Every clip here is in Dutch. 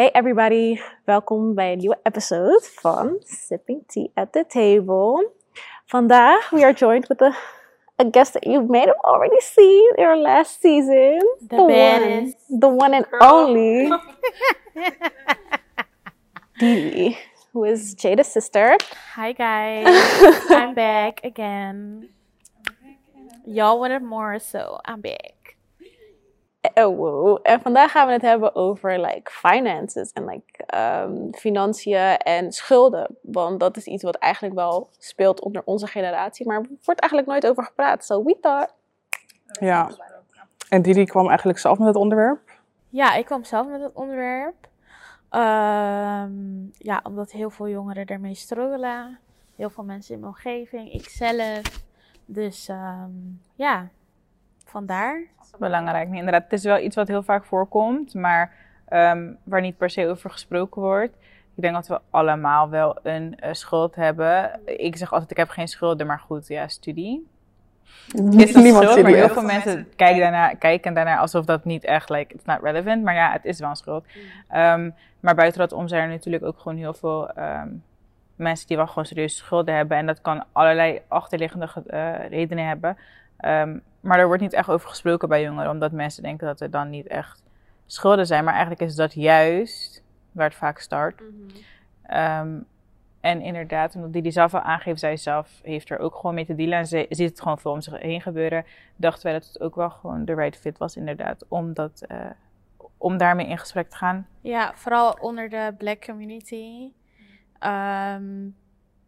Hey everybody, welkom bij een nieuwe episode van Sipping Tea at the Table. Vandaag we are joined with a, a guest that you may have already seen in our last season. The one, baddest the one and only Didi, who is Jada's sister. Hi guys, I'm back again. Y'all wanted more, so I'm back. Oh, wow. En vandaag gaan we het hebben over like finances en like um, financiën en schulden. Want dat is iets wat eigenlijk wel speelt onder onze generatie, maar er wordt eigenlijk nooit over gepraat. So we thought. Ja. En Didi kwam eigenlijk zelf met het onderwerp. Ja, ik kwam zelf met het onderwerp. Ehm, ja, omdat heel veel jongeren ermee struggelen. Heel veel mensen in mijn omgeving, ikzelf. Dus ehm, ja, vandaar. belangrijk. Nee, inderdaad, het is wel iets wat heel vaak voorkomt, maar ehm, waar niet per se over gesproken wordt. Ik denk dat we allemaal wel een eh, schuld hebben. Ik zeg altijd, ik heb geen schulden, maar goed, ja, studie. Is dat Niemand schuld, maar heel veel mensen kijken daarnaar, kijken daarnaar alsof dat niet echt, like, it's not relevant. Maar ja, het is wel een schuld. Ehm, maar buiten dat om zijn er natuurlijk ook gewoon heel veel ehm, mensen die wel gewoon serieus schulden hebben. En dat kan allerlei achterliggende ge- eh, redenen hebben. Ehm, maar er wordt niet echt over gesproken bij jongeren, omdat mensen denken dat er dan niet echt schulden zijn. Maar eigenlijk is dat juist waar het vaak start. Ehm, en inderdaad, omdat die die zelf al aangeeft, zij zelf heeft er ook gewoon mee te dealen. En ze ziet het gewoon veel om zich heen gebeuren. Dachten wij dat het ook wel gewoon de right fit was, inderdaad, om, dat, eh, om daarmee in gesprek te gaan. Ja, vooral onder de black community. Ehm,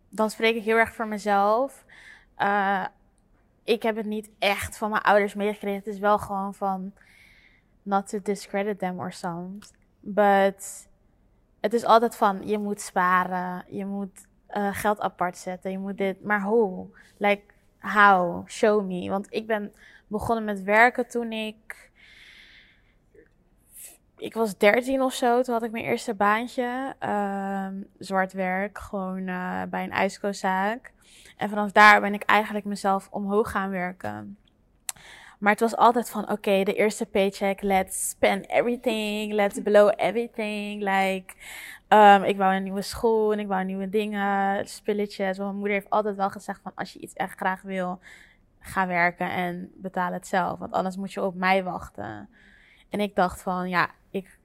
dan spreek ik heel erg voor mezelf. Eh, ik heb het niet echt van mijn ouders meegekregen. Het is wel gewoon van not to discredit them or something. But het is altijd van je moet sparen, je moet eh, geld apart zetten, je moet dit. Maar hoe? Like how? Show me. Want ik ben begonnen met werken toen ik ik was 13 of zo. Toen had ik mijn eerste baantje. Ehm, zwart werk. Gewoon eh, bij een ijskooszaak. En vanaf daar ben ik eigenlijk mezelf omhoog gaan werken. Maar het was altijd van, oké, de eerste paycheck, let's spend everything, let's blow everything. Like, ehm, ik wou een nieuwe schoen, ik wou nieuwe dingen, spulletjes. Want mijn moeder heeft altijd wel gezegd van, als je iets echt graag wil, ga werken en betaal het zelf. Want anders moet je op mij wachten. En ik dacht van, ja, ik,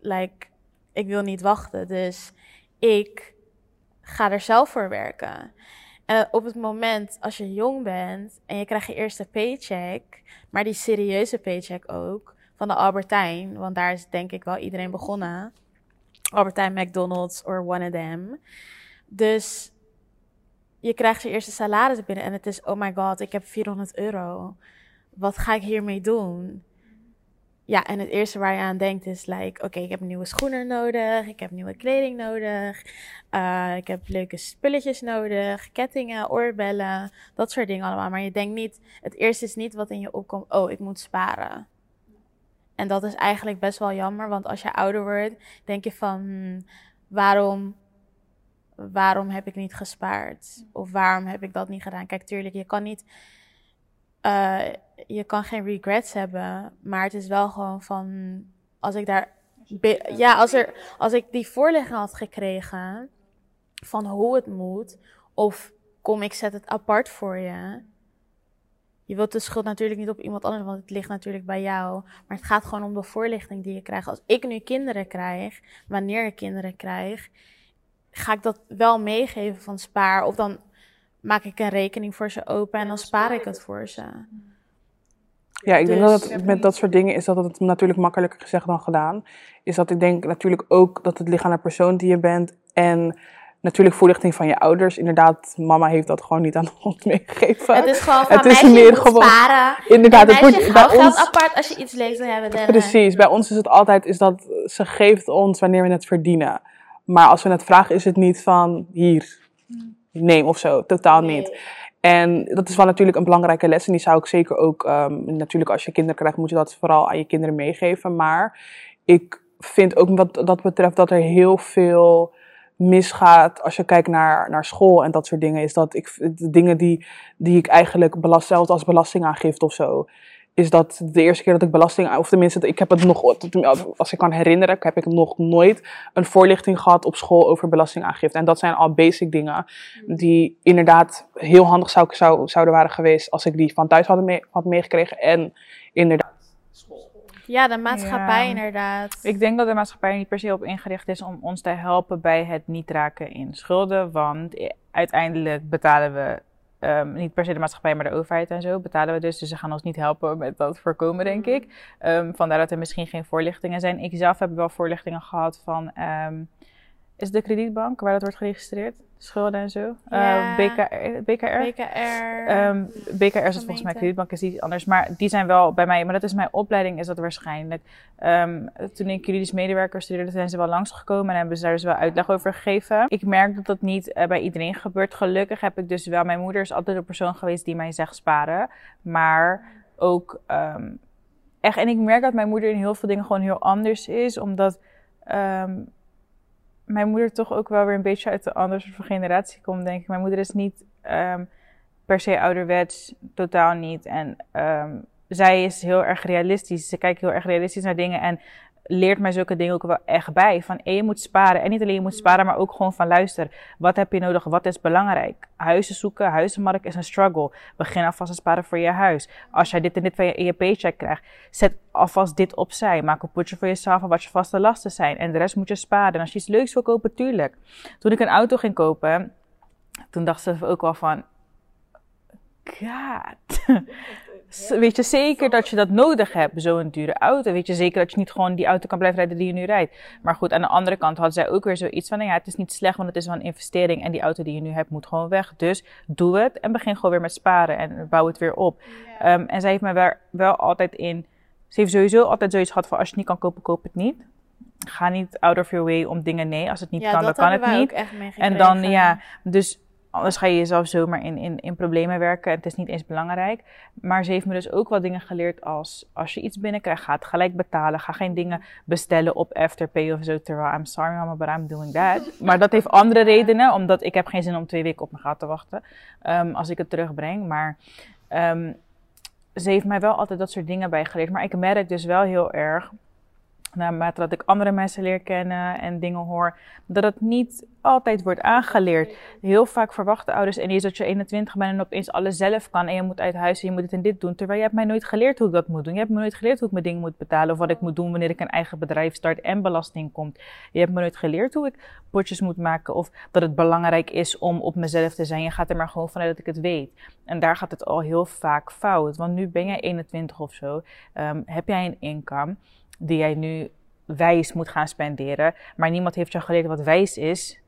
like, ik wil niet wachten. Dus ik ga er zelf voor werken. En op het moment als je jong bent en je krijgt je eerste paycheck, maar die serieuze paycheck ook, van de Albertijn, want daar is denk ik wel iedereen begonnen. Albertijn, McDonald's or one of them. Dus je krijgt je eerste salaris binnen en het is, oh my god, ik heb 400 euro. Wat ga ik hiermee doen? Ja, en het eerste waar je aan denkt is, like, oké, ik heb nieuwe schoenen nodig, ik heb nieuwe kleding nodig, eh, ik heb leuke spulletjes nodig, kettingen, oorbellen, dat soort dingen allemaal. Maar je denkt niet, het eerste is niet wat in je opkomt, oh, ik moet sparen. En dat is eigenlijk best wel jammer, want als je ouder wordt, denk je van, hmm, waarom, waarom heb ik niet gespaard? Of waarom heb ik dat niet gedaan? Kijk, tuurlijk, je kan niet, eh, je kan geen regrets hebben, maar het is wel gewoon van, als ik daar, ja, als, er, als ik die voorlichting had gekregen van hoe het moet, of kom ik zet het apart voor je. Je wilt de schuld natuurlijk niet op iemand anders, want het ligt natuurlijk bij jou. Maar het gaat gewoon om de voorlichting die je krijgt. Als ik nu kinderen krijg, wanneer ik kinderen krijg, ga ik dat wel meegeven van spaar. Of dan maak ik een rekening voor ze open en dan spaar ik het voor ze. Ja, ik denk Dus- dat het met dat soort dingen is dat het natuurlijk makkelijker gezegd dan gedaan. Is dat ik denk natuurlijk ook dat het ligt aan de persoon die je bent. En natuurlijk voorlichting van je ouders. Inderdaad, mama heeft dat gewoon niet aan ons meegegeven. Het is gewoon van Het is meisje, meer gewoon- sparen. Inderdaad, het wordt bij geld ons... apart als je iets leuks wil hebben. Dan, Precies, bij ons is het altijd is dat ze geeft ons wanneer we het verdienen. Maar als we het vragen is het niet van hier, neem of zo, totaal niet. En dat is wel natuurlijk een belangrijke les en die zou ik zeker ook, ehm, natuurlijk als je kinderen krijgt moet je dat vooral aan je kinderen meegeven. Maar ik vind ook wat dat betreft dat er heel veel misgaat als je kijkt naar, naar school en dat soort dingen. Is dat ik de dingen die, die ik eigenlijk belast, zelfs als belastingaangifte of zo, is dat de eerste keer dat ik belasting, of tenminste, ik heb het nog, als ik kan herinneren, heb ik nog nooit een voorlichting gehad op school over belastingaangifte. En dat zijn al basic dingen die inderdaad heel handig zou, zou, zouden waren geweest als ik die van thuis had, mee, had meegekregen. En inderdaad. Ja, de maatschappij Ja. inderdaad. Ik denk dat de maatschappij er niet per se op ingericht is om ons te helpen bij het niet raken in schulden. Want uiteindelijk betalen we, ehm, niet per se de maatschappij, maar de overheid en zo, betalen we dus. Dus ze gaan ons niet helpen met dat voorkomen, denk ik. Ehm, vandaar dat er misschien geen voorlichtingen zijn. Ik zelf heb wel voorlichtingen gehad van, ehm, is de kredietbank waar dat wordt geregistreerd? Schulden en zo? Ja. Eh, BKR? BKR? BKR. Ehm, BKR is volgens mij, kredietbank is iets anders. Maar die zijn wel bij mij, maar dat is mijn opleiding, is dat waarschijnlijk. Ehm, toen ik juridisch medewerker studeerde, zijn ze wel langsgekomen en hebben ze daar dus wel uitleg over gegeven. Ik merk dat dat niet eh, bij iedereen gebeurt. Gelukkig heb ik dus wel, mijn moeder is altijd de persoon geweest die mij zegt sparen. Maar ook ehm, echt, en ik merk dat mijn moeder in heel veel dingen gewoon heel anders is, omdat ehm, mijn moeder toch ook wel weer een beetje uit de andere soort van generatie komt, denk ik. Mijn moeder is niet ehm, per se ouderwets, totaal niet. En ehm, zij is heel erg realistisch. Ze kijkt heel erg realistisch naar dingen en leert mij zulke dingen ook wel echt bij. Van eh, je moet sparen. En niet alleen je moet sparen, maar ook gewoon van luister. Wat heb je nodig? Wat is belangrijk? Huizen zoeken, huizenmarkt is een struggle. Begin alvast te sparen voor je huis. Als jij dit en dit van je, je paycheck krijgt, zet alvast dit opzij. Maak een potje voor jezelf van wat je vaste lasten zijn. En de rest moet je sparen. En als je iets leuks wil kopen, tuurlijk. Toen ik een auto ging kopen, toen dacht ze ook wel van... God. Weet je zeker dat je dat nodig hebt, zo'n dure auto? Weet je zeker dat je niet gewoon die auto kan blijven rijden die je nu rijdt? Maar goed, aan de andere kant had zij ook weer zoiets van: nou ja, het is niet slecht, want het is wel een investering. En die auto die je nu hebt moet gewoon weg. Dus doe het en begin gewoon weer met sparen en bouw het weer op. Ehm, en zij heeft me wel, wel altijd in. Ze heeft sowieso altijd zoiets gehad van: als je het niet kan kopen, koop het niet. Ga niet out of your way om dingen. Nee, als het niet ja, kan, dan kan het niet. ook echt. En dan, ja, dus anders ga je jezelf zomaar in, in, in problemen werken. Het is niet eens belangrijk. Maar ze heeft me dus ook wel dingen geleerd als, als je iets binnenkrijgt, ga het gelijk betalen. Ga geen dingen bestellen op Afterpay of zo. Terwijl, I'm sorry mama, but I'm doing that. Maar dat heeft andere redenen, omdat ik heb geen zin om twee weken op mijn geld te wachten. ehm, als ik het terugbreng. Maar ehm, ze heeft mij wel altijd dat soort dingen bijgeleerd. Maar ik merk dus wel heel erg naarmate dat ik andere mensen leer kennen en dingen hoor, dat het niet altijd wordt aangeleerd. Heel vaak verwachten ouders ineens dat je 21 bent en opeens alles zelf kan en je moet uit huis en je moet dit en dit doen. Terwijl je hebt mij nooit geleerd hoe ik dat moet doen. Je hebt me nooit geleerd hoe ik mijn dingen moet betalen of wat ik moet doen wanneer ik een eigen bedrijf start en belasting komt. Je hebt me nooit geleerd hoe ik potjes moet maken of dat het belangrijk is om op mezelf te zijn. Je gaat er maar gewoon vanuit dat ik het weet. En daar gaat het al heel vaak fout. Want nu ben jij 21 of zo, Ehm, heb jij een income die jij nu wijs moet gaan spenderen. Maar niemand heeft jou geleerd wat wijs is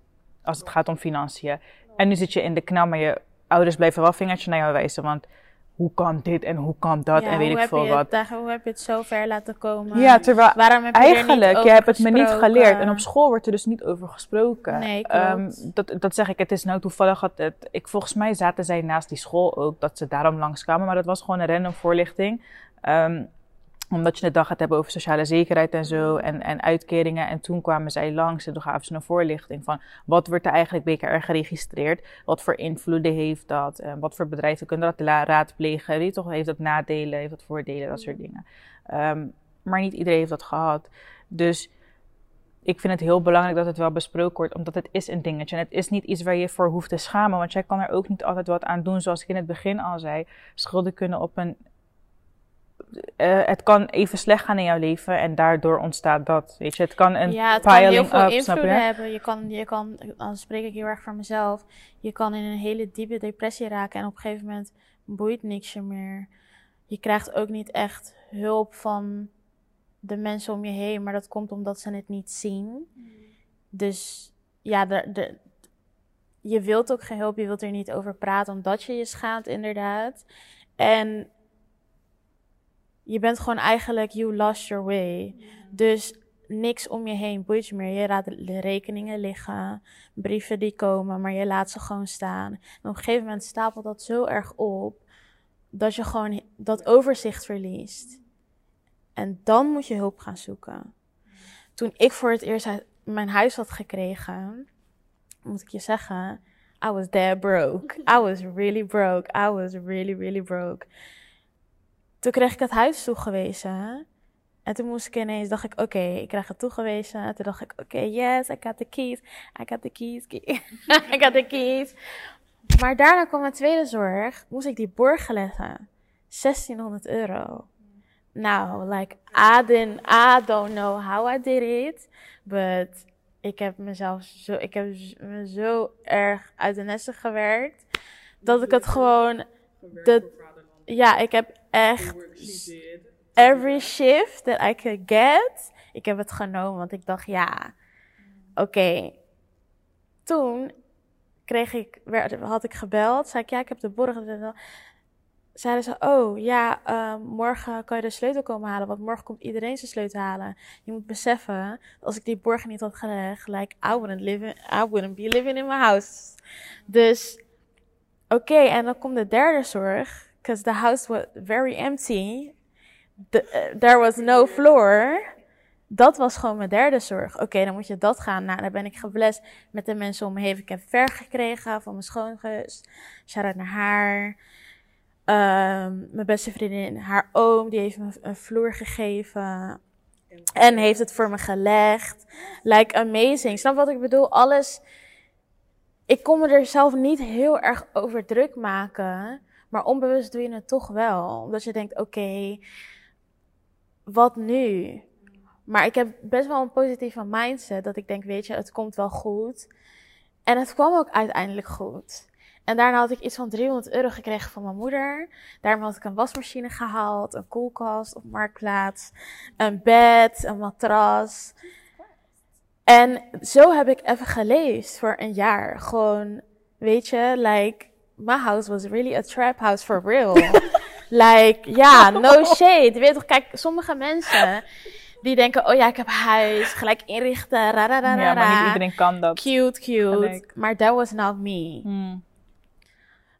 als het gaat om financiën. En nu zit je in de knel, maar je ouders blijven wel vingertje naar jou wijzen. Want hoe kan dit en hoe kan dat Ja, en weet ik veel wat. Het, hoe heb je het zo ver laten komen? Ja, terwijl Waarom heb je eigenlijk, je hebt het me niet geleerd. En op school wordt er dus niet over gesproken. Nee. Ehm, dat, dat zeg ik, het is nou toevallig dat het, ik, volgens mij zaten zij naast die school ook, dat ze daarom langskwamen. Maar dat was gewoon een random voorlichting. Ehm, omdat je het dag gaat hebben over sociale zekerheid en zo en, en uitkeringen. En toen kwamen zij langs en toen gaven ze een voorlichting van wat wordt er eigenlijk BKR geregistreerd? Wat voor invloeden heeft dat? En wat voor bedrijven kunnen dat raadplegen? Weet je toch, heeft dat nadelen, heeft dat voordelen, dat soort dingen. Ehm, maar niet iedereen heeft dat gehad. Dus ik vind het heel belangrijk dat het wel besproken wordt, omdat het is een dingetje. En het is niet iets waar je je voor hoeft te schamen, want jij kan er ook niet altijd wat aan doen. Zoals ik in het begin al zei, schulden kunnen op een eh, het kan even slecht gaan in jouw leven en daardoor ontstaat dat. Weet je, het kan een ja, het kan heel veel up, snap invloeden je? hebben. Je kan, je kan, dan spreek ik heel erg voor mezelf. Je kan in een hele diepe depressie raken en op een gegeven moment boeit niks je meer. Je krijgt ook niet echt hulp van de mensen om je heen, maar dat komt omdat ze het niet zien. Dus ja, de, de, je wilt ook geen hulp, je wilt er niet over praten, omdat je je schaamt, inderdaad. En je bent gewoon eigenlijk, you lost your way. Dus niks om je heen boeit meer. Je laat de rekeningen liggen, brieven die komen, maar je laat ze gewoon staan. En op een gegeven moment stapelt dat zo erg op, dat je gewoon dat overzicht verliest. En dan moet je hulp gaan zoeken. Toen ik voor het eerst mijn huis had gekregen, moet ik je zeggen, I was there broke. I was really broke. I was really, really broke. Toen kreeg ik het huis toegewezen. En toen moest ik ineens, dacht ik, oké, ik krijg het toegewezen. Toen dacht ik, oké, yes, I got the keys. I got the keys. key- I got the keys. Maar daarna kwam mijn tweede zorg. Moest ik die borgen leggen. 1600 euro. Nou, like, I, didn't, I don't know how I did it. But ik heb mezelf zo, ik heb me zo erg uit de nesten gewerkt. Dat ik het gewoon, de, ja, ik heb echt every shift that I could get, ik heb het genomen. Want ik dacht, ja, oké. Toen kreeg ik, werd, had ik gebeld. Zei ik, ja, ik heb de borgen. Zeiden ze, oh ja, eh, morgen kan je de sleutel komen halen. Want morgen komt iedereen zijn sleutel halen. Je moet beseffen, als ik die borgen niet had gelegd, like, I wouldn't be living in my house. Dus, oké, en dan komt de derde zorg. Because the house was very empty. Eh, there was no floor. Dat was gewoon mijn derde zorg. Oké, dan moet je dat gaan. Nou, dan ben ik geblest met de mensen om me heen. Ik heb verf gekregen van mijn schoonzus. Shout-out naar haar. Ehm, mijn beste vriendin, haar oom, die heeft me een vloer gegeven. En heeft het voor me gelegd. Like amazing. Snap wat ik bedoel? Alles. Ik kon me er zelf niet heel erg over druk maken. Maar onbewust doe je het toch wel. Omdat je denkt, oké, wat nu? Maar ik heb best wel een positieve mindset. Dat ik denk, weet je, het komt wel goed. En het kwam ook uiteindelijk goed. En daarna had ik iets van 300 euro gekregen van mijn moeder. Daarmee had ik een wasmachine gehaald, een koelkast op marktplaats, een bed, een matras. En zo heb ik even geleefd voor een jaar. Gewoon, weet je, like, my house was really a trap house for real. like, ja, no shade. Je weet toch, kijk, sommige mensen die denken, oh ja, ik heb huis, gelijk inrichten, ra, ra, ra, ra, Ja, maar niet iedereen kan dat. Cute, cute. Gelijk. Maar that was not me. Hmm.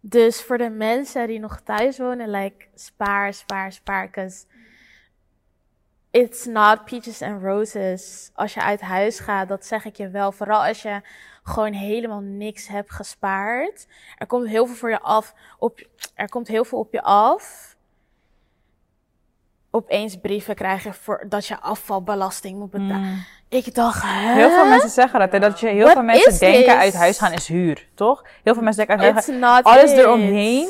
Dus voor de mensen die nog thuis wonen, like, spaar, spaar, spaar. Because it's not peaches and roses. Als je uit huis gaat, dat zeg ik je wel. Vooral als je gewoon helemaal niks hebt gespaard. Er komt heel veel voor je af. Op, er komt heel veel op je af. Opeens brieven krijgen voor dat je afvalbelasting moet betalen. Hmm. Ik dacht, hè? Heel veel mensen zeggen dat, hè, dat je, heel What veel mensen denken this? uit huis gaan is huur, toch? Heel veel mensen denken uit huis gaan, alles it. eromheen,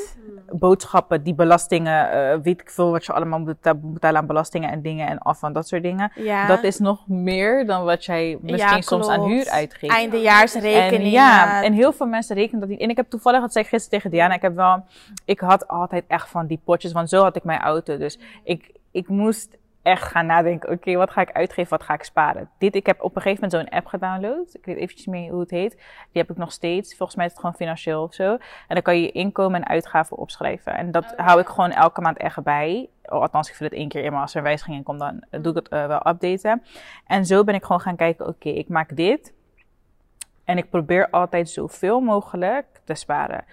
boodschappen, die belastingen, eh, weet ik veel wat je allemaal moet beta- moet betalen aan belastingen en dingen en af en dat soort dingen. Ja. Dat is nog meer dan wat jij misschien soms aan huur uitgeeft. Eindejaarsrekeningen. En ja, en heel veel mensen rekenen dat niet. En ik heb toevallig, dat zei ik gisteren tegen Diana, ik heb wel, ik had altijd echt van die potjes, want zo had ik mijn auto. Dus ik, ik moest echt gaan nadenken, oké, wat ga ik uitgeven, wat ga ik sparen? Dit, ik heb op een gegeven moment zo'n app gedownload. Ik weet eventjes meer hoe het heet. Die heb ik nog steeds. Volgens mij is het gewoon financieel of zo. En dan kan je je inkomen en uitgaven opschrijven. En dat hou ik gewoon elke maand echt bij. Oh, althans, ik vul het één keer in, maar als er een wijziging in komt, dan eh, doe ik het eh, wel updaten. En zo ben ik gewoon gaan kijken, oké, ik maak dit. En ik probeer altijd zoveel mogelijk te sparen.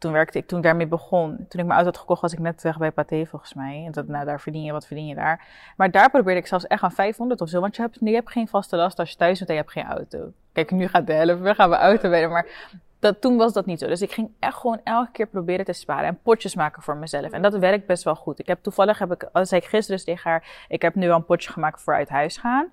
Toen werkte ik, toen ik daarmee begon, toen ik mijn auto had gekocht, was ik net weg bij Pathé volgens mij. En dat, nou, daar verdien je, wat verdien je daar? Maar daar probeerde ik zelfs echt aan 500 of zo. Want je hebt, je hebt geen vaste last als je thuis bent en je hebt geen auto. Kijk, nu gaat de helft weg, gaan we auto rijden. Maar dat, toen was dat niet zo. Dus ik ging echt gewoon elke keer proberen te sparen en potjes maken voor mezelf. En dat werkt best wel goed. Ik heb toevallig, heb ik, als zei ik gisteren dus tegen haar, ik heb nu al een potje gemaakt voor uit huis gaan.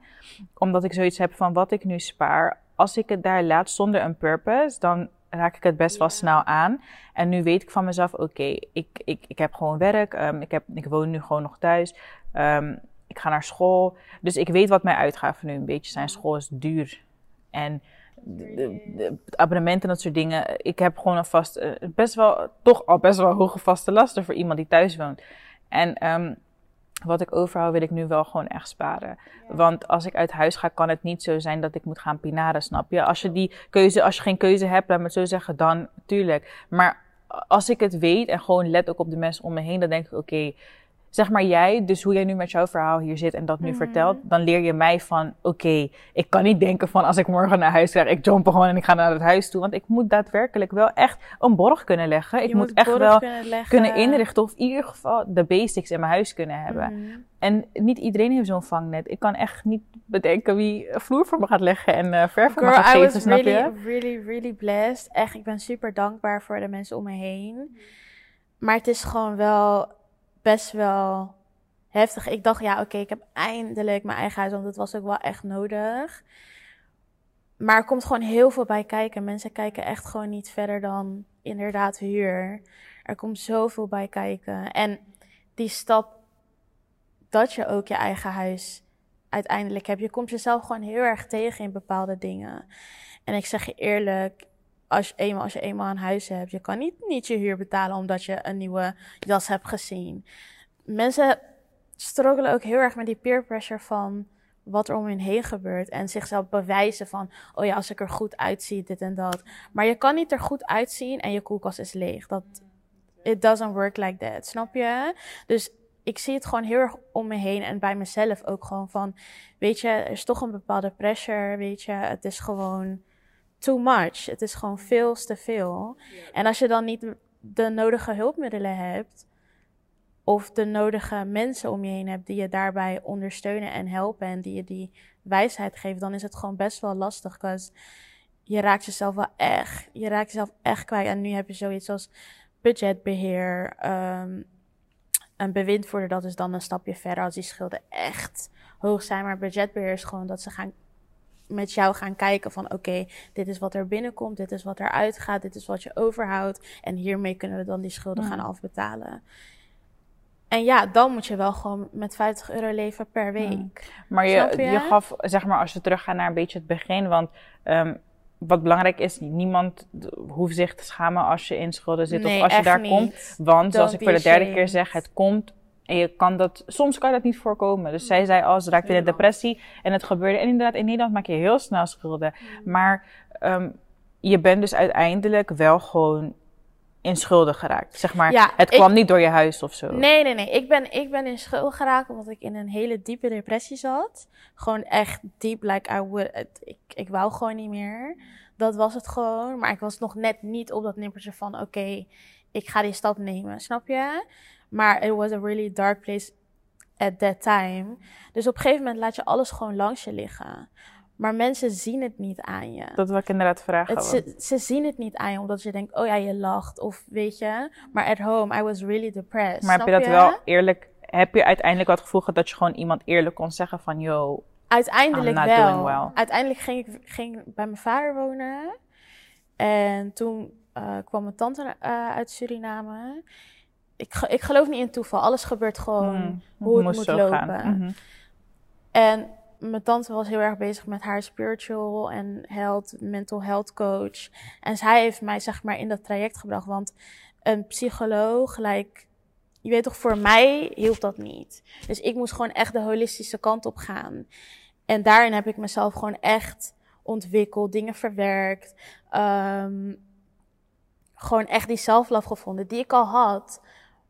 Omdat ik zoiets heb van wat ik nu spaar. Als ik het daar laat zonder een purpose, dan raak ik het best wel snel aan. En nu weet ik van mezelf, oké, ik, ik, ik heb gewoon werk. ehm, ik, heb, ik woon nu gewoon nog thuis. ehm, ik ga naar school. Dus ik weet wat mijn uitgaven nu een beetje zijn. School is duur. En de, de- de abonnementen en dat soort dingen. Ik heb gewoon een vast, eh, best wel, toch al best wel hoge vaste lasten voor iemand die thuis woont. En ehm, wat ik overhoud, wil ik nu wel gewoon echt sparen. Want als ik uit huis ga, kan het niet zo zijn dat ik moet gaan pinaren, snap je? Als je die keuze, als je geen keuze hebt, laat me het zo zeggen, dan tuurlijk. Maar als ik het weet en gewoon let ook op de mensen om me heen, dan denk ik, oké, zeg maar jij, dus hoe jij nu met jouw verhaal hier zit en dat nu vertelt, dan leer je mij van, oké, ik kan niet denken van als ik morgen naar huis ga, ik jump gewoon en ik ga naar het huis toe. Want ik moet daadwerkelijk wel echt een borg kunnen leggen. Ik Je moet, echt wel kunnen, inrichten of in ieder geval de basics in mijn huis kunnen hebben. Mhm. En niet iedereen heeft zo'n vangnet. Ik kan echt niet bedenken wie vloer voor me gaat leggen en eh verf voor me Girl, gaat I geven, was snap really, je? really, really blessed. Echt, ik ben super dankbaar voor de mensen om me heen. Maar het is gewoon wel best wel heftig. Ik dacht, ja, oké, ik heb eindelijk mijn eigen huis, want dat was ook wel echt nodig. Maar er komt gewoon heel veel bij kijken. Mensen kijken echt gewoon niet verder dan inderdaad huur. Er komt zoveel bij kijken. En die stap dat je ook je eigen huis uiteindelijk hebt. Je komt jezelf gewoon heel erg tegen in bepaalde dingen. En ik zeg je eerlijk, als je eenmaal, als je eenmaal een huis hebt, je kan niet, niet je huur betalen omdat je een nieuwe jas hebt gezien. Mensen struggelen ook heel erg met die peer pressure van wat er om hen heen gebeurt. En zichzelf bewijzen van, oh ja, als ik er goed uitzie, dit en dat. Maar je kan niet er goed uitzien en je koelkast is leeg. Dat, it doesn't work like that, snap je? Dus ik zie het gewoon heel erg om me heen en bij mezelf ook gewoon van, weet je, er is toch een bepaalde pressure, weet je, het is gewoon too much. Het is gewoon veel te veel. En als je dan niet de nodige hulpmiddelen hebt, of de nodige mensen om je heen hebt die je daarbij ondersteunen en helpen en die je die wijsheid geven, dan is het gewoon best wel lastig. Want je raakt jezelf wel echt, je raakt jezelf echt kwijt. En nu heb je zoiets als budgetbeheer, um, een bewindvoerder, dat is dan een stapje verder als die schulden echt hoog zijn. Maar budgetbeheer is gewoon dat ze gaan met jou gaan kijken van oké, dit is wat er binnenkomt, dit is wat er uitgaat, dit is wat je overhoudt. En hiermee kunnen we dan die schulden gaan afbetalen. En ja, dan moet je wel gewoon met 50 euro leven per week. Maar je, je? gaf, zeg maar, als we teruggaan naar een beetje het begin, want um, wat belangrijk is, niemand hoeft zich te schamen als je in schulden zit of als je daar komt. Want zoals ik voor de derde keer zeg, het komt en je kan dat, soms kan je dat niet voorkomen. Dus zij zei al, ze raakte in een depressie en het gebeurde. En inderdaad, in Nederland maak je heel snel schulden. Maar um, je bent dus uiteindelijk wel gewoon in schulden geraakt. Zeg maar, ja, het kwam niet door je huis of zo. Nee, nee, nee. Ik ben, ik ben in schulden geraakt omdat ik in een hele diepe depressie zat. Gewoon echt diep, like I would, ik, ik wou gewoon niet meer. Dat was het gewoon. Maar ik was nog net niet op dat nippertje van, oké, ik ga die stap nemen. Snap je? Maar it was a really dark place at that time. Dus op een gegeven moment laat je alles gewoon langs je liggen. Maar mensen zien het niet aan je. Dat wil ik inderdaad vragen. Het, ze, ze, zien het niet aan je, omdat je denkt, oh ja, je lacht. Of weet je. Maar at home, I was really depressed. Maar heb je dat wel eerlijk... Heb je uiteindelijk wat gevoel gehad dat je gewoon iemand eerlijk kon zeggen van... Yo, Uiteindelijk wel. Well. Uiteindelijk ging ik ging bij mijn vader wonen. En toen uh, kwam mijn tante uh, uit Suriname. Ik, ik geloof niet in toeval. Alles gebeurt gewoon mm, hoe het moet lopen. Mm -hmm. En mijn tante was heel erg bezig met haar spiritual en health, mental health coach. En zij heeft mij zeg maar in dat traject gebracht. Want een psycholoog, gelijk, je weet toch, voor mij hielp dat niet. Dus ik moest gewoon echt de holistische kant op gaan. En daarin heb ik mezelf gewoon echt ontwikkeld, dingen verwerkt. Um, gewoon echt die self-love gevonden die ik al had.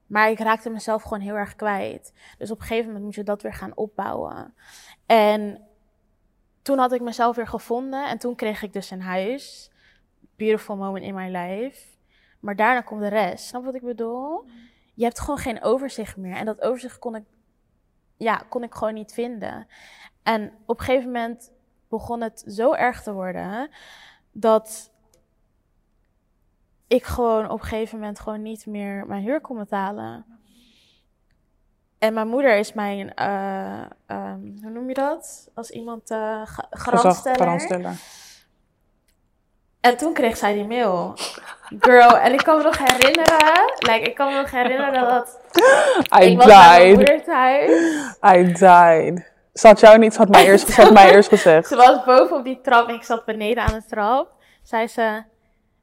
Maar ik raakte mezelf gewoon heel erg kwijt. Dus op een gegeven moment moet je dat weer gaan opbouwen. En toen had ik mezelf weer gevonden en toen kreeg ik dus een huis. Beautiful moment in my life. Maar daarna komt de rest. Snap wat ik bedoel? Je hebt gewoon geen overzicht meer. En dat overzicht kon ik, ja, kon ik gewoon niet vinden. En op een gegeven moment begon het zo erg te worden dat ik gewoon op een gegeven moment gewoon niet meer mijn huur kon betalen. En mijn moeder is mijn, uh, um, hoe noem je dat? Als iemand uh, garantsteller. En toen kreeg zij die mail. Girl, en ik kan me nog herinneren, like, ik kan me nog herinneren dat I ik died. was bij mijn moeder thuis. I died. Ze had jou niet, ze had mij eerst, ze had mij eerst gezegd. Ze was boven op die trap en ik zat beneden aan de trap. Zei ze,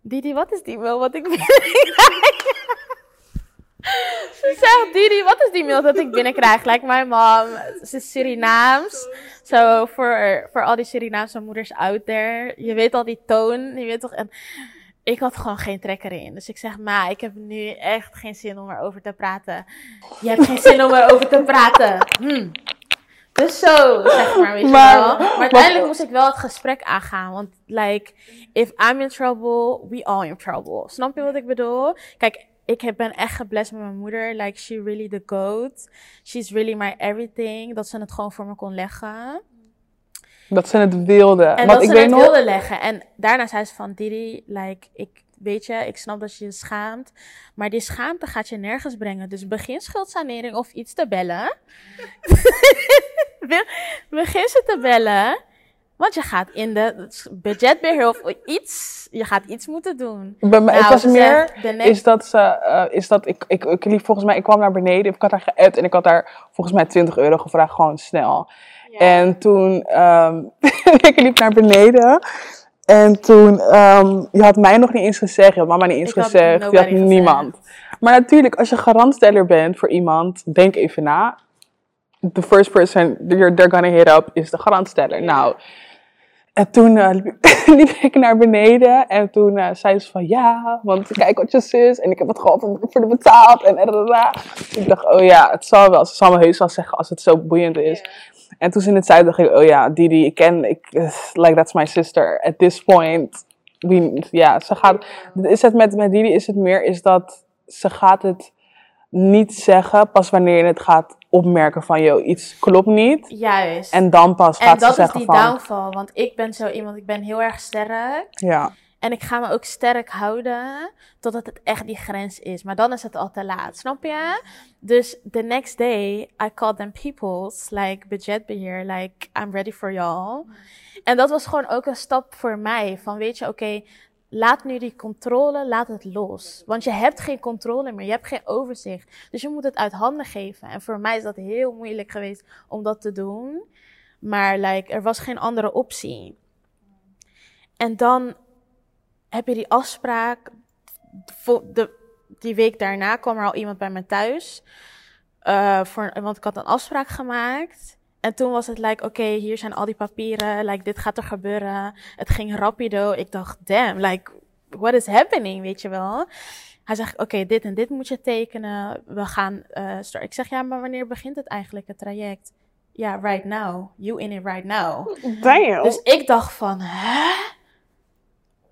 Didi, wat is die mail wat ik Ze zegt, Didi, wat is die mail dat ik binnenkrijg? Like mijn mom, ze is Surinaams. Zo, voor, voor al die Surinaamse moeders out there. Je weet al die toon, je weet toch... En ik had gewoon geen trek erin. Dus ik zeg, ma, ik heb nu echt geen zin om erover te praten. Je hebt geen zin om erover te praten. Hm. Dus zo, zeg maar, weet je maar, wel. Maar uiteindelijk moest ik wel het gesprek aangaan. Want, like, if I'm in trouble, we all in trouble. Snap je wat ik bedoel? Kijk, ik ben echt geblest met mijn moeder. Like, she really the goat. She's really my everything. Dat ze het gewoon voor me kon leggen. Dat ze het wilde. En Want dat ik ze weet het nog... wilde leggen. En daarna zei ze van, Didi, like, ik, weet je, ik snap dat je je schaamt. Maar die schaamte gaat je nergens brengen. Dus begin schuldsanering of iets te bellen. Be- begin ze te bellen. Want je gaat in de budgetbeheer of iets, je gaat iets moeten doen. Bij mij, het Nou, was ze meer, next- is dat ze, eh, is dat ik, ik, ik liep volgens mij, ik kwam naar beneden, ik had haar geappt en ik had daar volgens mij 20 euro gevraagd, gewoon snel. En toen, ehm ik liep naar beneden en toen, ehm, je had mij nog niet eens gezegd, je had mama niet eens Ik had gezegd, je had gezegd. niemand. Maar natuurlijk, als je garantsteller bent voor iemand, denk even na. The first person you're, they're gonna hit up is de garantsteller. Nou, en toen eh, liep, ik naar beneden en toen eh, zei ze van ja, want kijk wat je zus en ik heb het gewoon voor, de betaald en. Ik dacht, oh ja, het zal wel, ze zal me heus wel zeggen als het zo boeiend is. En toen ze het zei, dacht ik, oh ja, Didi, ik ken, ik, eh, like that's my sister. At this point, we, ja, ze gaat, is het met, met Didi is het meer, is dat ze gaat het niet zeggen pas wanneer je het gaat opmerken van, joh, iets klopt niet. Juist. En dan pas En gaat ze dat is zeggen die van, downfall. Want ik ben zo iemand, ik ben heel erg sterk. ja. En ik ga me ook sterk houden totdat het echt die grens is. Maar dan is het al te laat, snap je? Dus the next day, I called them peoples, like budgetbeheer, like I'm ready for y'all. En dat was gewoon ook een stap voor mij. Van weet je, oké, laat nu die controle, laat het los. Want je hebt geen controle meer, je hebt geen overzicht. Dus je moet het uit handen geven. En voor mij is dat heel moeilijk geweest om dat te doen. Maar like, er was geen andere optie. En dan heb je die afspraak. De, die week daarna kwam er al iemand bij me thuis. eh, voor, want ik had een afspraak gemaakt. En toen was het like, oké, hier zijn al die papieren. Like, dit gaat er gebeuren. Het ging rapido. Ik dacht, damn, like, what is happening, weet je wel? Hij zegt, oké, dit en dit moet je tekenen. We gaan eh start. Ik zeg, ja, maar wanneer begint het eigenlijk, het traject? Ja, right now. You in it right now. Damn. Dus ik dacht van, hè?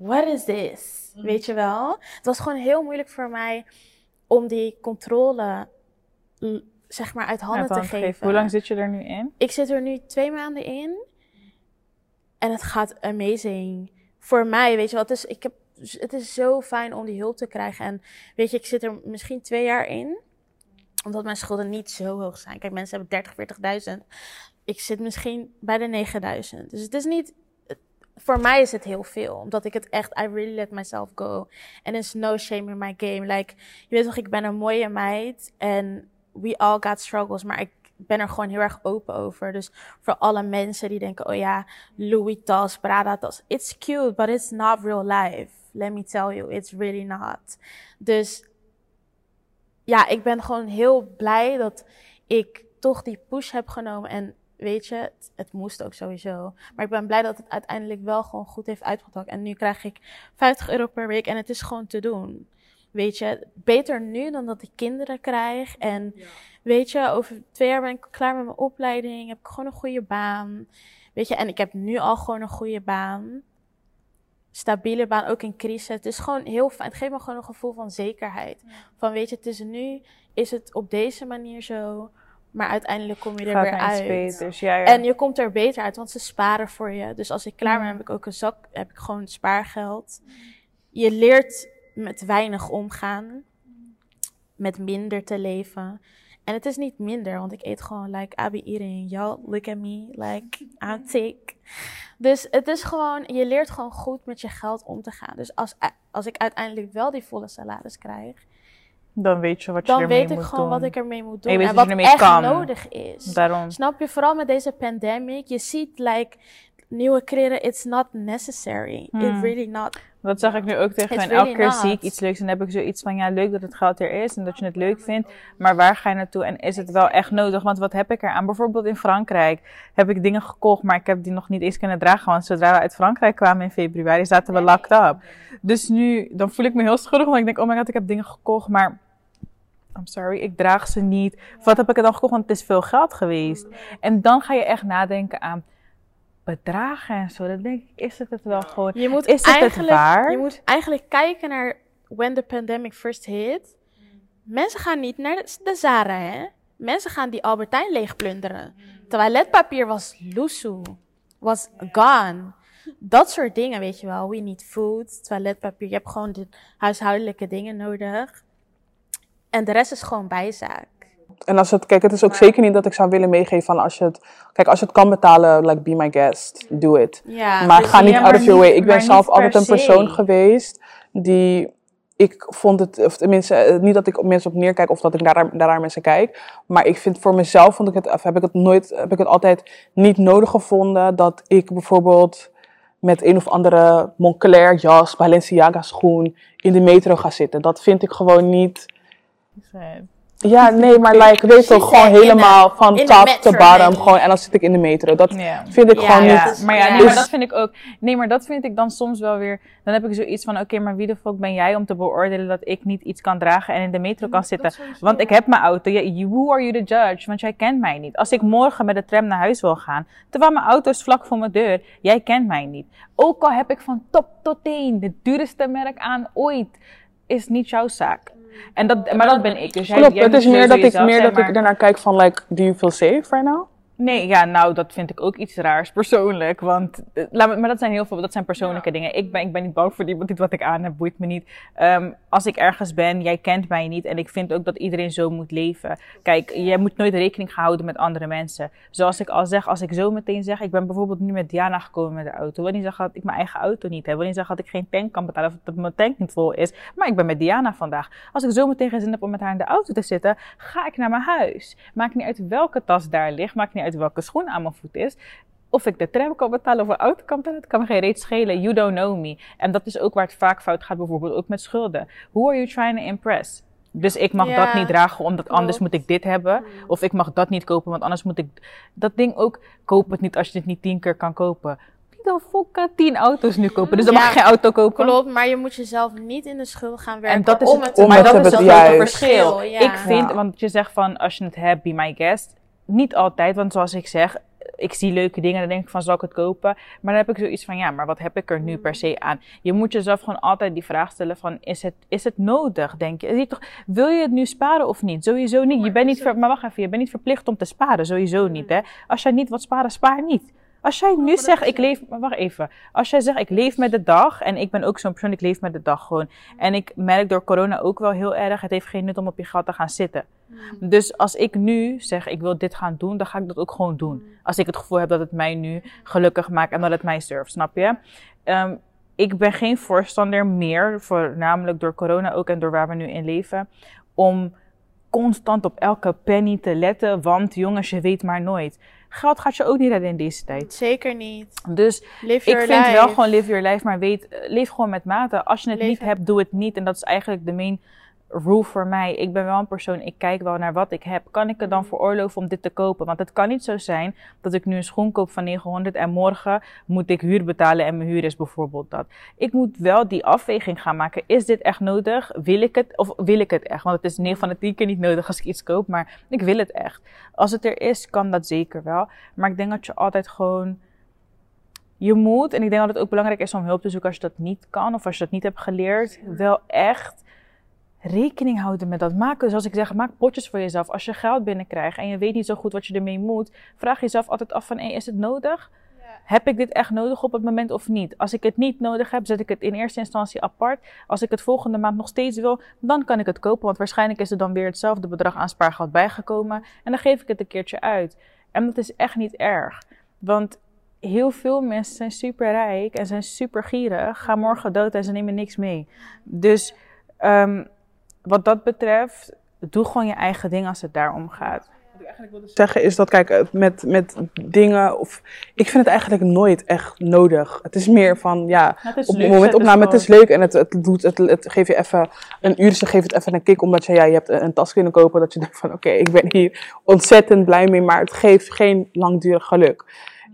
What is this? Weet je wel? Het was gewoon heel moeilijk voor mij om die controle, zeg maar, uit handen te geven. Hoe lang zit je er nu in? Ik zit er nu twee maanden in. En het gaat amazing. Voor mij, weet je wel, het is, ik heb, het is zo fijn om die hulp te krijgen. En weet je, ik zit er misschien twee jaar in. Omdat mijn schulden niet zo hoog zijn. Kijk, mensen hebben 30, 40.000. Ik zit misschien bij de 9000. Dus het is niet, voor mij is het heel veel. Omdat ik het echt, I really let myself go. En is no shame in my game. Like, je weet toch, ik ben een mooie meid. En we all got struggles. Maar ik ben er gewoon heel erg open over. Dus voor alle mensen die denken, oh ja, Louis tas, Prada tas. It's cute, but it's not real life. Let me tell you, it's really not. Dus ja, ik ben gewoon heel blij dat ik toch die push heb genomen. En weet je, het, het moest ook sowieso. Maar ik ben blij dat het uiteindelijk wel gewoon goed heeft uitgepakt. En nu krijg ik 50 euro per week en het is gewoon te doen. Weet je, beter nu dan dat ik kinderen krijg. En weet je, over twee jaar ben ik klaar met mijn opleiding. Heb ik gewoon een goede baan. Weet je, en ik heb nu al gewoon een goede baan. Stabiele baan, ook in crisis. Het is gewoon heel fijn. Het geeft me gewoon een gevoel van zekerheid. Van weet je, het is nu, is het op deze manier zo. Maar uiteindelijk kom je er Gaat weer uit. beters. Ja, ja. En je komt er beter uit, want ze sparen voor je. Dus als ik klaar ben, Ja. heb ik ook een zak, heb ik gewoon spaargeld. Je leert met weinig omgaan, met minder te leven. En het is niet minder, want ik eet gewoon like I be eating. Y'all look at me like I'm thick. Dus het is gewoon, je leert gewoon goed met je geld om te gaan. Dus als, als ik uiteindelijk wel die volle salaris krijg, Dan weet je wat je dan ermee weet ik moet gewoon doen. wat ik ermee moet En doen. En wat echt kan. nodig is. Daarom. Snap je? Vooral met deze pandemic. Je ziet, like, nieuwe kleren, it's not necessary. It Hmm. really not. Dat zeg ik nu ook tegen hen. Elke keer zie ik iets leuks en dan heb ik zoiets van, ja, leuk dat het geld er is en dat je het leuk vindt. Maar waar ga je naartoe en is het wel echt nodig? Want wat heb ik eraan? Bijvoorbeeld in Frankrijk heb ik dingen gekocht, maar ik heb die nog niet eens kunnen dragen. Want zodra we uit Frankrijk kwamen in februari, zaten we locked up. Dus nu, dan voel ik me heel schuldig, want ik denk, oh my god, ik heb dingen gekocht, maar... I'm sorry, ik draag ze niet. Of wat heb ik er dan gekocht? Want het is veel geld geweest. En dan ga je echt nadenken aan bedragen en zo. Dan denk ik, is het het wel gewoon? Je moet Is het het eigenlijk, waar? Je moet eigenlijk kijken naar when the pandemic first hit. Mensen gaan niet naar de, de Zara, hè? Mensen gaan die Albertijn leegplunderen. Toiletpapier was loesoe. Was gone. dat soort dingen, weet je wel. We need food, toiletpapier. Je hebt gewoon de huishoudelijke dingen nodig. En de rest is gewoon bijzaak. En als het, kijk, het is ook zeker niet dat ik zou willen meegeven van als je het, kijk, als je het kan betalen, like be my guest, do it. Ja, maar dus- ga niet out of your way. Ik ben zelf altijd een se. persoon geweest die, ik vond het, of tenminste, eh, niet dat ik op mensen op neerkijk of dat ik naar, naar naar mensen kijk, maar ik vind voor mezelf, vond ik het, heb ik het nooit, heb ik het altijd niet nodig gevonden dat ik bijvoorbeeld met een of andere Moncler jas, Balenciaga schoen in de metro ga zitten. Dat vind ik gewoon niet. Ja, nee, maar like, weet toch, gewoon helemaal the- van top metro, to bottom. Gewoon, en dan zit ik in de metro. Dat vind ik gewoon ja. niet. Maar ja, nee, maar dat vind ik ook. Nee, maar dat vind ik dan soms wel weer. Dan heb ik zoiets van: oké, maar wie de fuck ben jij om te beoordelen dat ik niet iets kan dragen en in de metro kan zitten? Want ik heb mijn auto. You- who are you the judge? Want jij kent mij niet. Als ik morgen met de tram naar huis wil gaan, terwijl mijn auto is vlak voor mijn deur, jij kent mij niet. Ook al heb ik van top tot teen de duurste merk aan ooit, is niet jouw zaak. En dat, maar dat ben ik. Dus jij, Klopt, jij het is meer dat ik, meer zijn, dat ik daarnaar kijk van, like, do you feel safe right now? Nee, ja, nou, dat vind ik ook iets raars persoonlijk. Want, eh, laat me, maar dat zijn heel veel, dat zijn persoonlijke dingen. Ik ben, ik ben niet bang voor iemand, niet wat ik aan heb, boeit me niet. Ehm, als ik ergens ben, jij kent mij niet. En ik vind ook dat iedereen zo moet leven. Kijk, je moet nooit rekening houden met andere mensen. Zoals ik al zeg, als ik zo meteen zeg, ik ben bijvoorbeeld nu met Diana gekomen met de auto. Niet zeggen dat ik mijn eigen auto niet heb. Niet zeggen dat ik geen tank kan betalen of dat mijn tank niet vol is. Maar ik ben met Diana vandaag. Als ik zo meteen geen zin heb om met haar in de auto te zitten, ga ik naar mijn huis. Maakt niet uit welke tas daar ligt. Maakt niet uit welke schoen aan mijn voet is. Of ik de tram kan betalen of een auto kan betalen, het kan me geen reet schelen. You don't know me. En dat is ook waar het vaak fout gaat, bijvoorbeeld ook met schulden. Who are you trying to impress? Dus ik mag Ja, dat niet dragen, omdat anders moet ik dit hebben. Of ik mag dat niet kopen, want anders moet ik dat ding ook. Koop het niet als je het niet tien keer kan kopen. Wie dan fuck tien auto's nu kopen? Dus dan Ja, mag je geen auto kopen. Klopt, maar je moet jezelf niet in de schuld gaan werken. En dat is om het, maar het dat is het grote verschil. Ja. Ik vind, want je zegt van als je het hebt, be my guest. Niet altijd, want zoals ik zeg, ik zie leuke dingen en dan denk ik van zal ik het kopen? Maar dan heb ik zoiets van ja, maar wat heb ik er nu per se aan? Je moet jezelf gewoon altijd die vraag stellen van is het, is het nodig, denk je? Zie je toch, wil je het nu sparen of niet? Sowieso niet. Je bent niet ver, maar wacht even, je bent niet verplicht om te sparen, sowieso niet hè. Als jij niet wilt sparen, spaar niet. Als jij nu zegt, ik leef, maar wacht even. Als jij zegt, ik leef met de dag, en ik ben ook zo'n persoon, ik leef met de dag gewoon. En ik merk door corona ook wel heel erg, het heeft geen nut om op je gat te gaan zitten. Dus als ik nu zeg, ik wil dit gaan doen, dan ga ik dat ook gewoon doen. Als ik het gevoel heb dat het mij nu gelukkig maakt en dat het mij surft, snap je? Ehm, ik ben geen voorstander meer, voornamelijk door corona ook en door waar we nu in leven, om constant op elke penny te letten, want jongens, je weet maar nooit. Geld gaat je ook niet redden in deze tijd. Zeker niet. Dus Live ik vind life. wel gewoon live your life, maar weet, eh, leef gewoon met mate. Als je het niet hebt, doe het niet. En dat is eigenlijk de main rule voor mij. Ik ben wel een persoon, ik kijk wel naar wat ik heb. Kan ik het dan veroorloven om dit te kopen? Want het kan niet zo zijn dat ik nu een schoen koop van 900 en morgen moet ik huur betalen en mijn huur is bijvoorbeeld dat. Ik moet wel die afweging gaan maken. Is dit echt nodig? Wil ik het of wil ik het echt? Want het is 9 van de 10 keer niet nodig als ik iets koop, maar ik wil het echt. Als het er is, kan dat zeker wel. Maar ik denk dat je altijd gewoon je moet, en ik denk dat het ook belangrijk is om hulp te zoeken als je dat niet kan of als je dat niet hebt geleerd, wel echt rekening houden met dat. Maak, zoals ik zeg, maak potjes voor jezelf. Als je geld binnenkrijgt en je weet niet zo goed wat je ermee moet, vraag jezelf altijd af van, hey, is het nodig? Heb ik dit echt nodig op het moment of niet? Als ik het niet nodig heb, zet ik het in eerste instantie apart. Als ik het volgende maand nog steeds wil, dan kan ik het kopen. Want waarschijnlijk is er dan weer hetzelfde bedrag aan spaargeld bijgekomen. En dan geef ik het een keertje uit. En dat is echt niet erg. Want heel veel mensen zijn super rijk en zijn super gierig, gaan morgen dood en ze nemen niks mee. Dus ehm, wat dat betreft, doe gewoon je eigen ding als het daarom gaat. zeggen is dat, kijk, eh, met, met dingen, of ik vind het eigenlijk nooit echt nodig. Het is meer van, ja, Het op het moment opname, het is leuk en het, het doet, het, het geeft je even een uur, ze geeft het even een kick, omdat je, ja, je hebt een, een tas kunnen kopen, dat je denkt van, oké, ik ben hier ontzettend blij mee, maar het geeft geen langdurig geluk.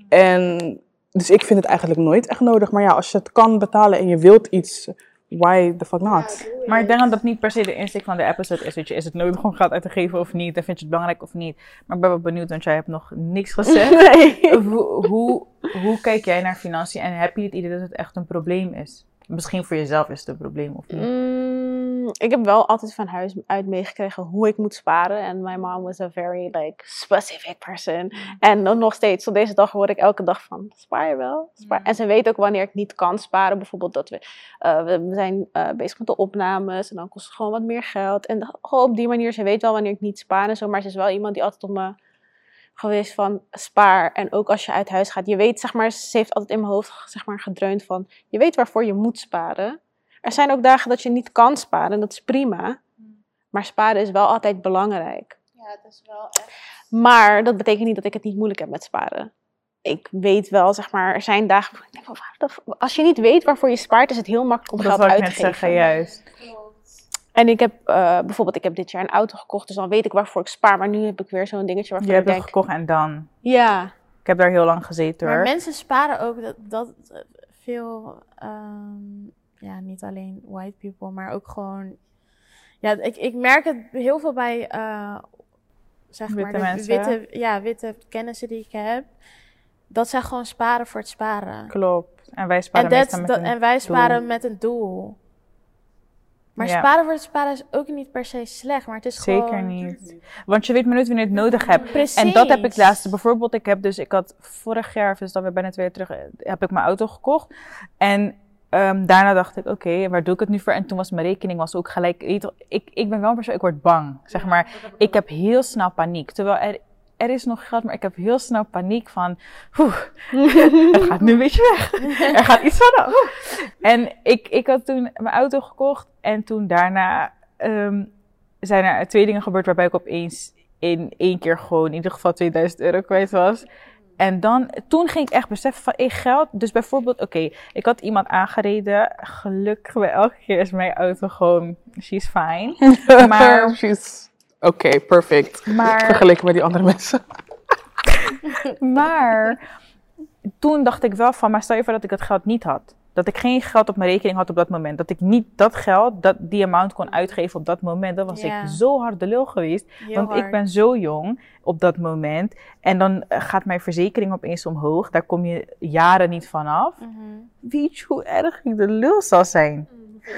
En, dus ik vind het eigenlijk nooit echt nodig, maar ja, als je het kan betalen en je wilt iets, why the fuck not? Maar ik denk dat dat niet per se de insteek van de episode is. Weet je, is het nodig om geld uit te geven of niet? En vind je het belangrijk of niet? Maar ik ben wel benieuwd, want jij hebt nog niks gezegd. hoe, hoe, hoe kijk jij naar financiën en heb je het idee dat het echt een probleem is? Misschien voor jezelf is het een probleem of niet? Mm, Mm, Ik heb wel altijd van huis uit meegekregen hoe ik moet sparen. En my mom was a very like specific person. En dan nog steeds, tot deze dag hoor ik elke dag van, spaar je wel? Spaar. Mm. En ze weet ook wanneer ik niet kan sparen. Bijvoorbeeld dat we, eh, we zijn eh, bezig met de opnames en dan kost het gewoon wat meer geld. En op die manier, ze weet wel wanneer ik niet spaar en zo. Maar ze is wel iemand die altijd op me geweest van spaar. En ook als je uit huis gaat, je weet, zeg maar, ze heeft altijd in mijn hoofd zeg maar, gedreund van, je weet waarvoor je moet sparen. Er zijn ook dagen dat je niet kan sparen, en dat is prima. Maar sparen is wel altijd belangrijk. Ja, het is wel echt. Maar dat betekent niet dat ik het niet moeilijk heb met sparen. Ik weet wel, zeg maar, er zijn dagen. waar ik denk Als je niet weet waarvoor je spaart, is het heel makkelijk om Dat geld uit te geven. zeggen, juist. En ik heb eh, bijvoorbeeld, ik heb dit jaar een auto gekocht, dus dan weet ik waarvoor ik spaar. Maar nu heb ik weer zo'n dingetje waarvan Je ik hebt het denk, gekocht en dan. ja, Ik heb daar heel lang gezeten Maar hoor. mensen sparen ook dat, dat veel, ehm, ja, niet alleen white people, maar ook gewoon. Ja, ik, ik merk het heel veel bij, eh, zeg Witte maar, de mensen. witte, ja, witte kennissen die ik heb. Dat zij gewoon sparen voor het sparen. Klopt. En wij En, sparen dat, meestal met dat, een en wij doel. sparen met een doel. Maar Ja. sparen voor het sparen is ook niet per se slecht, maar het is Zeker gewoon... niet. Want je weet maar nooit wanneer je het nodig hebt. Precies. En dat heb ik laatst. Bijvoorbeeld, ik heb dus, ik had vorig jaar, dus dan weer bijna twee jaar terug, eh, heb ik mijn auto gekocht. En ehm, daarna dacht ik, oké, waar doe ik het nu voor? En toen was mijn rekening was ook gelijk, weet je wel, ik, ik ben wel een persoon, ik word bang. Zeg maar, ik heb heel snel paniek. Terwijl er, er is nog geld, maar ik heb heel snel paniek van, oeh, het gaat nu een beetje weg. Er gaat iets van af. En ik, ik had toen mijn auto gekocht en toen daarna ehm, zijn er twee dingen gebeurd waarbij ik opeens in één keer gewoon in ieder geval 2000 euro kwijt was. En dan, toen ging ik echt beseffen van, ik geld. Dus bijvoorbeeld, oké, ik had iemand aangereden. Gelukkig bij elke keer is mijn auto gewoon, she's fine. Maar- She's- Oké, perfect. Maar, Vergeleken met die andere mensen. maar toen dacht ik wel van, maar stel je voor dat ik dat geld niet had. Dat ik geen geld op mijn rekening had op dat moment. Dat ik niet dat geld, dat, die amount kon uitgeven op dat moment. Dan was Ja. ik zo hard de lul geweest. Heel Want ik ben zo jong op dat moment. En dan eh, gaat mijn verzekering opeens omhoog. Daar kom je jaren niet vanaf. Mhm. Weet je hoe erg ik de lul zal zijn?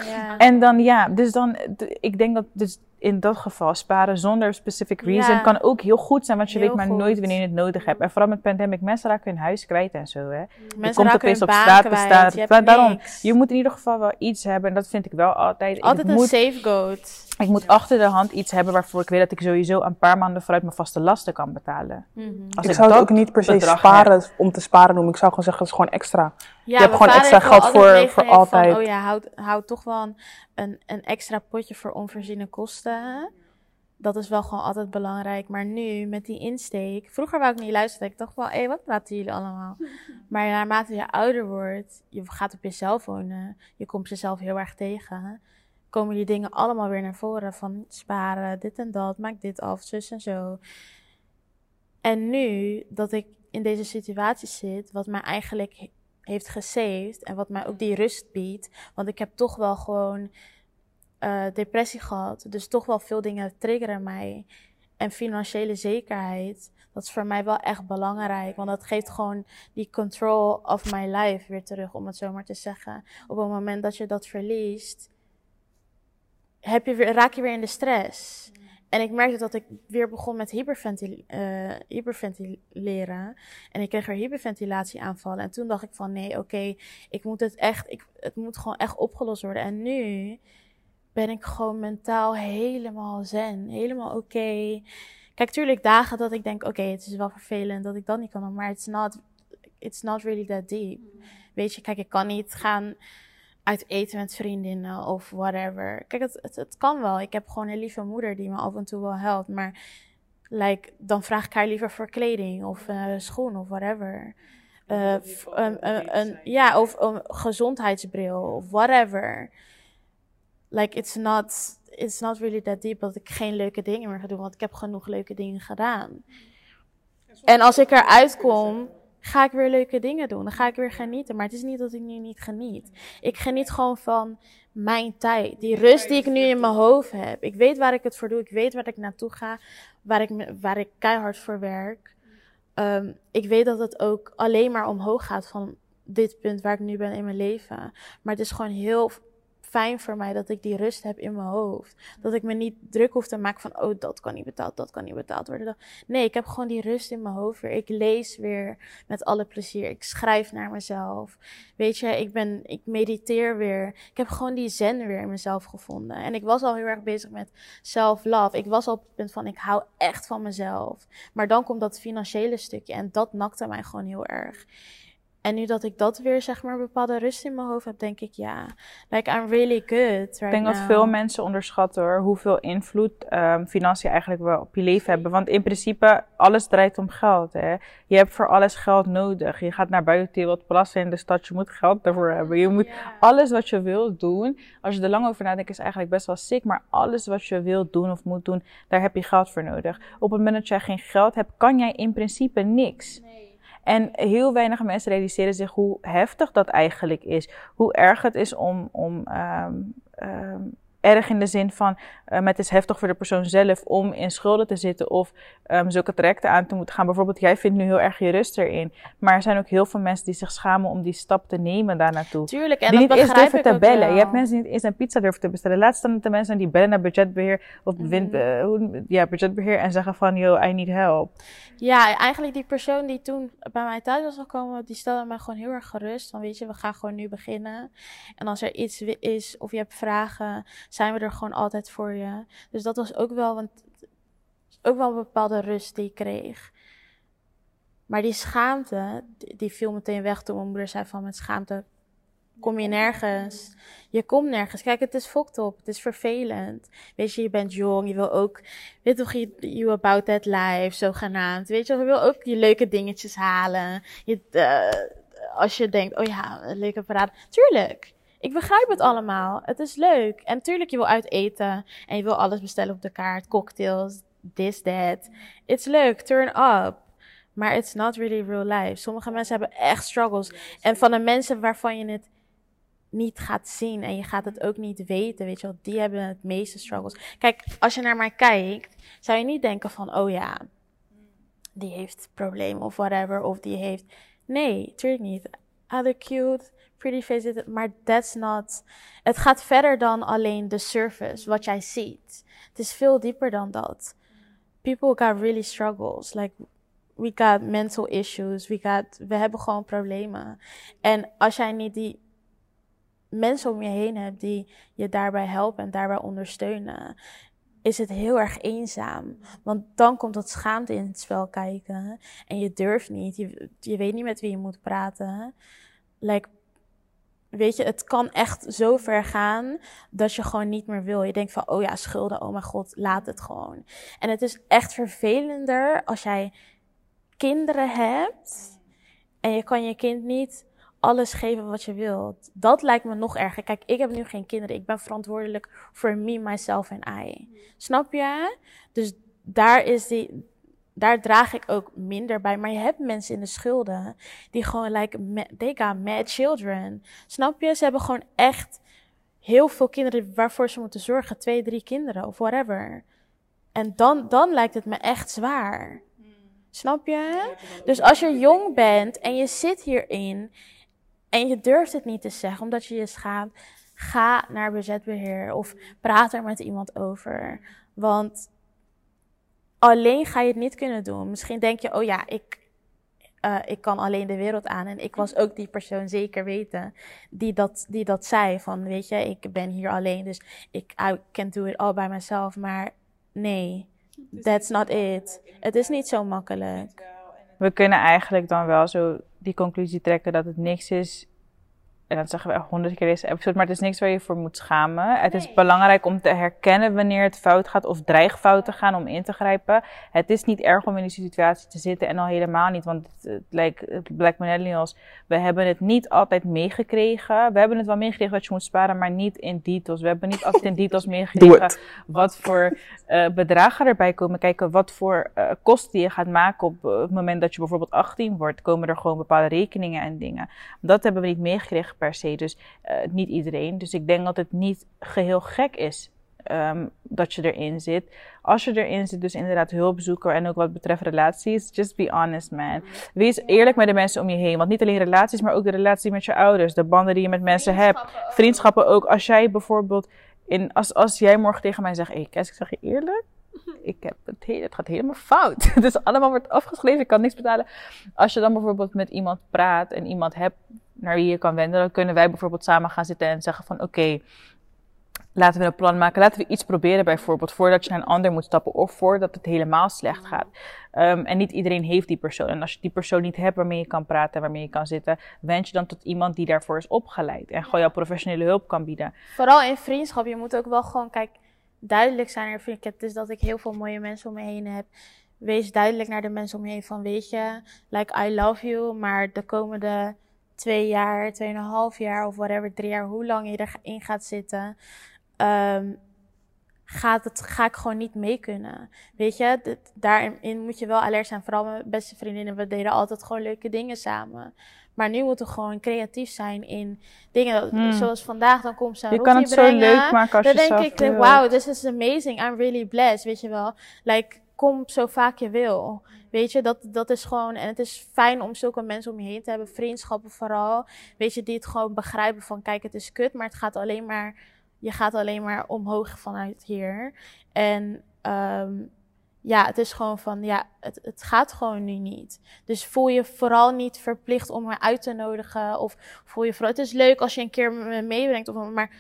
Ja. En dan ja, dus dan, ik denk dat dus in dat geval sparen zonder specific reason Ja. kan ook heel goed zijn, want je Heel weet maar goed. nooit wanneer je het nodig hebt. En vooral met pandemic, mensen raken hun huis kwijt en zo, hè. Mensen komt raken opeens op baan straat te staan. je daarom, niks. Je moet in ieder geval wel iets hebben, en dat vind ik wel altijd. Altijd een moet, safeguard. Ik moet achter de hand iets hebben waarvoor ik weet dat ik sowieso een paar maanden vooruit mijn vaste lasten kan betalen. Mhm. Als ik zou het dat ook niet per se sparen om te sparen noemen. Ik zou gewoon zeggen, het is gewoon extra. Ja, Je hebt gewoon vader extra geld altijd voor- voor altijd. Van, oh ja, houd, houd toch wel een, een, een extra potje voor onvoorziene kosten. Dat is wel gewoon altijd belangrijk. Maar nu, met die insteek... Vroeger wou ik niet luisteren. Ik dacht wel, hé, wat praten jullie allemaal? Maar naarmate je ouder wordt, je gaat op jezelf wonen. Je komt jezelf heel erg tegen. Komen die dingen allemaal weer naar voren. Van sparen, dit en dat, maak dit af, zus en zo. En nu, dat ik in deze situatie zit, wat mij eigenlijk he- heeft gesaved en wat mij ook die rust biedt. Want ik heb toch wel gewoon eh, depressie gehad. Dus toch wel veel dingen triggeren mij. En financiële zekerheid, dat is voor mij wel echt belangrijk. Want dat geeft gewoon die control of my life weer terug, om het zo maar te zeggen. Op het moment dat je dat verliest, heb je weer, raak je weer in de stress. En ik merkte dat ik weer begon met hyperventil, eh, hyperventileren. En ik kreeg er hyperventilatieaanvallen. En toen dacht ik van nee, oké, ik moet het echt, ik, het moet gewoon echt opgelost worden. En nu ben ik gewoon mentaal helemaal zen, helemaal oké. Kijk, tuurlijk dagen dat ik denk, oké, het is wel vervelend dat ik dat niet kan doen, maar it's not, it's not really that deep. Weet je, kijk, ik kan niet gaan uit eten met vriendinnen of whatever. Kijk, het, het, het kan wel. Ik heb gewoon een lieve moeder die me af en toe wel helpt, maar like, dan vraag ik haar liever voor kleding of uh, schoen of whatever. Uh, een, een, een, ja, of een gezondheidsbril of whatever. Like, it's not, it's not really that deep dat ik geen leuke dingen meer ga doen, want ik heb genoeg leuke dingen gedaan. En als ik eruit kom, ga ik weer leuke dingen doen. Dan ga ik weer genieten. Maar het is niet dat ik nu niet geniet. Ik geniet gewoon van mijn tijd. Die rust die ik nu in mijn hoofd heb. Ik weet waar ik het voor doe. Ik weet waar ik naartoe ga. Waar ik, waar ik keihard voor werk. Ehm, ik weet dat het ook alleen maar omhoog gaat van dit punt waar ik nu ben in mijn leven. Maar het is gewoon heel fijn voor mij dat ik die rust heb in mijn hoofd. Dat ik me niet druk hoef te maken van, oh, dat kan niet betaald, dat kan niet betaald worden. Nee, ik heb gewoon die rust in mijn hoofd weer. Ik lees weer met alle plezier. Ik schrijf naar mezelf. Weet je, ik, ben, ik mediteer weer. Ik heb gewoon die zen weer in mezelf gevonden. En ik was al heel erg bezig met self-love. Ik was al op het punt van, ik hou echt van mezelf. Maar dan komt dat financiële stukje en dat nakte mij gewoon heel erg. En nu dat ik dat weer, zeg maar, bepaalde rust in mijn hoofd heb, denk ik, ja, like I'm really good. ik denk dat veel mensen onderschatten hoor, hoeveel invloed um, financiën eigenlijk wel op je leven hebben. Want in principe, alles draait om geld. Hè? Je hebt voor alles geld nodig. Je gaat naar buiten, je wilt plassen in de stad, je moet geld daarvoor hebben. Je moet alles wat je wilt doen. Als je er lang over nadenkt, is eigenlijk best wel sick. Maar alles wat je wilt doen of moet doen, daar heb je geld voor nodig. Op het moment dat jij geen geld hebt, kan jij in principe niks. Nee. En heel weinig mensen realiseren zich hoe heftig dat eigenlijk is. Hoe erg het is om, om um, um, erg in de zin van um, het is heftig voor de persoon zelf om in schulden te zitten of um, zulke trajecten aan te moeten gaan. Bijvoorbeeld, jij vindt nu heel erg je rust erin. Maar er zijn ook heel veel mensen die zich schamen om die stap te nemen daar naartoe. Tuurlijk, en die dat niet eens durven te bellen. wel. Je hebt mensen die niet eens een pizza durven te bestellen. Laatst staan de mensen die bellen naar budgetbeheer of wind, hoe- ja, budgetbeheer en zeggen van, yo, I need help. Ja, eigenlijk die persoon die toen bij mij thuis was gekomen, die stelde mij gewoon heel erg gerust. Van weet je, we gaan gewoon nu beginnen. En als er iets is of je hebt vragen, zijn we er gewoon altijd voor je. Dus dat was ook wel, want ook wel een bepaalde rust die ik kreeg. Maar die schaamte, die, die viel meteen weg toen mijn moeder zei van met schaamte kom je nergens. Je komt nergens. Kijk, het is fucked up. Het is vervelend. Weet je, je bent jong. Je wil ook, weet toch, you, you about that life, zogenaamd. Weet je, je wil ook je leuke dingetjes halen. Je, eh, als je denkt, oh ja, leuke parade. Tuurlijk. Ik begrijp het allemaal. Het is leuk. En tuurlijk, je wil uit eten. En je wil alles bestellen op de kaart. Cocktails, this, that. It's leuk. Turn up. Maar it's not really real life. Sommige mensen hebben echt struggles. En van de mensen waarvan je het niet gaat zien en je gaat het ook niet weten, weet je wel, die hebben het meeste struggles. Kijk, als je naar mij kijkt, zou je niet denken van, oh ja, die heeft problemen of whatever, of die heeft... Nee, natuurlijk niet. Other cute, pretty face, maar that's not... Het gaat verder dan alleen de surface, wat jij ziet. Het is veel dieper dan dat. People got really struggles. Like, we got mental issues. We, got, we hebben gewoon problemen. En als jij niet die mensen om je heen hebt die je daarbij helpen en daarbij ondersteunen, is het heel erg eenzaam. Want dan komt dat schaamte in het spel kijken. En je durft niet. Je, je weet niet met wie je moet praten. Like, weet je, het kan echt zo ver gaan dat je gewoon niet meer wil. Je denkt van, oh ja, schulden, oh mijn god, laat het gewoon. En het is echt vervelender als jij kinderen hebt en je kan je kind niet alles geven wat je wilt. Dat lijkt me nog erger. Kijk, ik heb nu geen kinderen. Ik ben verantwoordelijk voor me, myself en I. Snap je? Dus daar is die, daar draag ik ook minder bij. Maar je hebt mensen in de schulden die gewoon like, they got mad children. Snap je? Ze hebben gewoon echt heel veel kinderen waarvoor ze moeten zorgen. Twee, drie kinderen of whatever. En dan, dan lijkt het me echt zwaar. Snap je? Dus als je jong bent en je zit hierin en je durft het niet te zeggen omdat je je schaamt, ga naar budgetbeheer of praat er met iemand over. Want alleen ga je het niet kunnen doen. Misschien denk je, oh ja, ik, eh, ik kan alleen de wereld aan. En ik was ook die persoon zeker weten die dat, die dat zei. Van, weet je, ik ben hier alleen, dus ik I can do it all by myself. Maar nee, that's not it. Het is niet zo makkelijk. We kunnen eigenlijk dan wel zo die conclusie trekken dat het niks is. En dat zeggen we honderd keer deze episode, maar het is niks waar je voor moet schamen. Het is belangrijk om te herkennen wanneer het fout gaat of dreigt fout te gaan om in te grijpen. Het is niet erg om in die situatie te zitten en al helemaal niet, want het, lijkt Black Millennials, we hebben het niet altijd meegekregen. We hebben het wel meegekregen dat je moet sparen, maar niet in details. We hebben niet altijd in details meegekregen wat voor eh, bedragen erbij komen kijken, wat voor eh, kosten je gaat maken op eh, het moment dat je bijvoorbeeld 18 wordt, komen er gewoon bepaalde rekeningen en dingen. Dat hebben we niet meegekregen per se, dus eh, niet iedereen. Dus ik denk dat het niet geheel gek is ehm, dat je erin zit. Als je erin zit, dus inderdaad hulp zoeken en ook wat betreft relaties, just be honest man. Wees eerlijk met de mensen om je heen. Want niet alleen relaties, maar ook de relatie met je ouders, de banden die je met mensen hebt. Vriendschappen ook. Als jij bijvoorbeeld, in, als, als jij morgen tegen mij zegt, hé hey, Kes, ik zeg je eerlijk, ik heb het, hele, het gaat helemaal fout. Dus allemaal wordt afgeschreven, ik kan niks betalen. Als je dan bijvoorbeeld met iemand praat en iemand hebt naar wie je kan wenden, dan kunnen wij bijvoorbeeld samen gaan zitten en zeggen van oké, laten we een plan maken, laten we iets proberen bijvoorbeeld voordat je naar een ander moet stappen of voordat het helemaal slecht gaat. Um, en niet iedereen heeft die persoon. En als je die persoon niet hebt waarmee je kan praten en waarmee je kan zitten, wend je dan tot iemand die daarvoor is opgeleid en gewoon jouw professionele hulp kan bieden. Vooral in vriendschap, je moet ook wel gewoon, kijk, duidelijk zijn. Er vind ik het dus dat ik heel veel mooie mensen om me heen heb. Wees duidelijk naar de mensen om je heen van, weet je, like I love you, maar de komende twee jaar, tweeënhalf jaar of whatever, drie jaar, hoe lang je erin gaat zitten, um, gaat het, ga ik gewoon niet mee kunnen. Weet je, daarin moet je wel alert zijn. Vooral mijn beste vriendinnen, we deden altijd gewoon leuke dingen samen. Maar nu moeten we gewoon creatief zijn in dingen. Hmm. Zoals vandaag, dan komt ze Je kan het zo leuk maken als dan je denk ik, wow, this is amazing. I'm really blessed, weet je wel. Like, kom zo vaak je wil. Weet je, dat, dat is gewoon... En het is fijn om zulke mensen om je heen te hebben. Vriendschappen vooral. Weet je, die het gewoon begrijpen van... Kijk, het is kut, maar het gaat alleen maar... Je gaat alleen maar omhoog vanuit hier. En... Um, ja, het is gewoon van, ja, het, het gaat gewoon nu niet. Dus voel je vooral niet verplicht om me uit te nodigen. Of voel je vooral, het is leuk als je een keer me meebrengt. Of, maar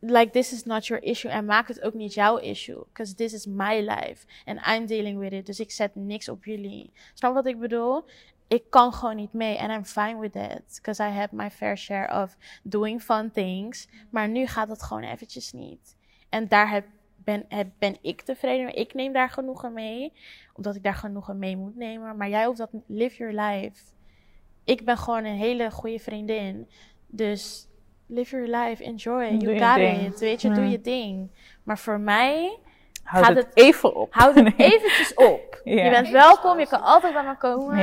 like, this is not your issue. En maak het ook niet jouw issue. Because this is my life. And I'm dealing with it. Dus ik zet niks op jullie. Snap wat ik bedoel? Ik kan gewoon niet mee. And I'm fine with that. Because I have my fair share of doing fun things. Maar nu gaat het gewoon eventjes niet. En daar heb ben, ben ik tevreden. Ik neem daar genoegen mee. Omdat ik daar genoegen mee moet nemen. Maar jij hoeft dat, live your life. Ik ben gewoon een hele goede vriendin. Dus live your life, enjoy. You got it. Weet je, doe je ding. Maar voor mij. Houd het, het, even op. Houd het eventjes op. Je bent welkom, je kan altijd bij me komen.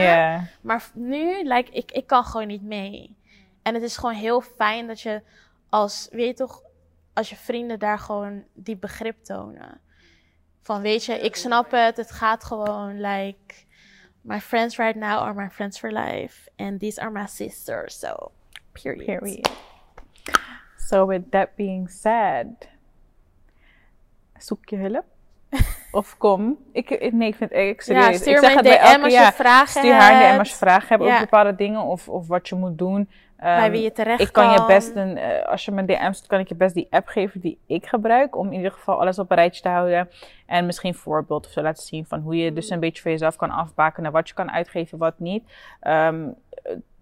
Maar nu, like, ik, ik kan gewoon niet mee. En het is gewoon heel fijn dat je als, weet je toch, als je vrienden daar gewoon die begrip tonen. Van weet je, ik snap het, het gaat gewoon like my friends right now are my friends for life and these are my sisters. So, period. period. So with that being said, zoek je hulp? of kom. Ik, nee, ik vind ik serieus. Ja, stuur ik zeg het DM elke, als je ja, vragen stuur hebt. Stuur haar DM als je vragen hebt over bepaalde dingen of, of wat je moet doen. Bij wie je ehm, terecht ik kan. je best een, uh, als je me DM stuurt, kan ik je best die app geven die ik gebruik. Om in ieder geval alles op een rijtje te houden. En misschien een voorbeeld of zo laten zien van hoe je dus een beetje voor jezelf kan afbakenen. Wat je kan uitgeven, wat niet. Um,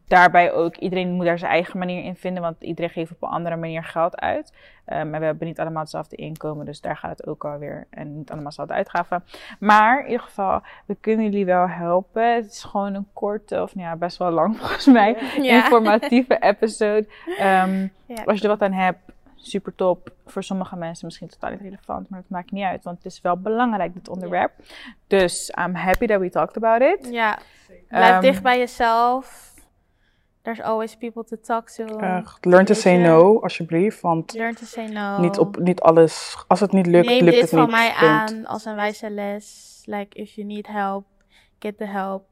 daarbij ook, iedereen moet daar zijn eigen manier in vinden, want iedereen geeft op een andere manier geld uit. Um, maar we hebben niet allemaal hetzelfde inkomen, dus daar gaat het ook alweer. En niet allemaal hetzelfde uitgaven. Maar in ieder geval, we kunnen jullie wel helpen. Het is gewoon een korte, of nou ja, best wel lang volgens mij, informatieve episode. Um, ja. Als je er wat aan hebt, super top. Voor sommige mensen misschien totaal niet relevant, maar het maakt niet uit, want het is wel belangrijk, dit onderwerp. Dus I'm happy that we talked about it. Ja, blijf um, dicht bij jezelf There's always people to talk to. learn to say no, alsjeblieft. Want learn to say no. Niet, op, niet alles. Als het niet lukt, Neem lukt het niet. Neem dit van mij aan als een wijze les. Like, if you need help, get the help.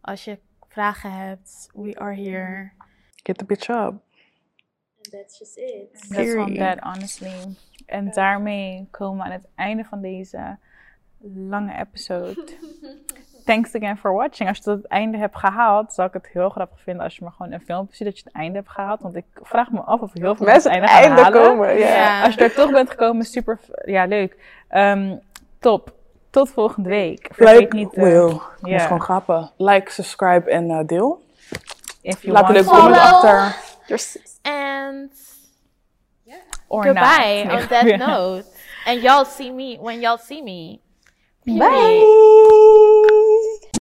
Als je vragen hebt, we are here. Get the bitch up. And that's just it. That's on that, honestly. En daarmee komen we aan het einde van deze lange episode. thanks again for watching. Als je tot het einde hebt gehaald, zou ik het heel grappig vinden als je me gewoon een filmpje ziet dat je het einde hebt gehaald. Want ik vraag me af of heel veel mensen het einde, gaan halen. komen. Ja. Als je er toch bent gekomen, super, ja leuk. Um, top. Tot volgende week. Vergeet like, niet. Uh, Will. Yeah. is gewoon grappen. Like, subscribe en uh, deel. If you Laat een leuke comment achter. And yeah. Or goodbye not. on that note. And y'all see me when y'all see me. Bye. Bye.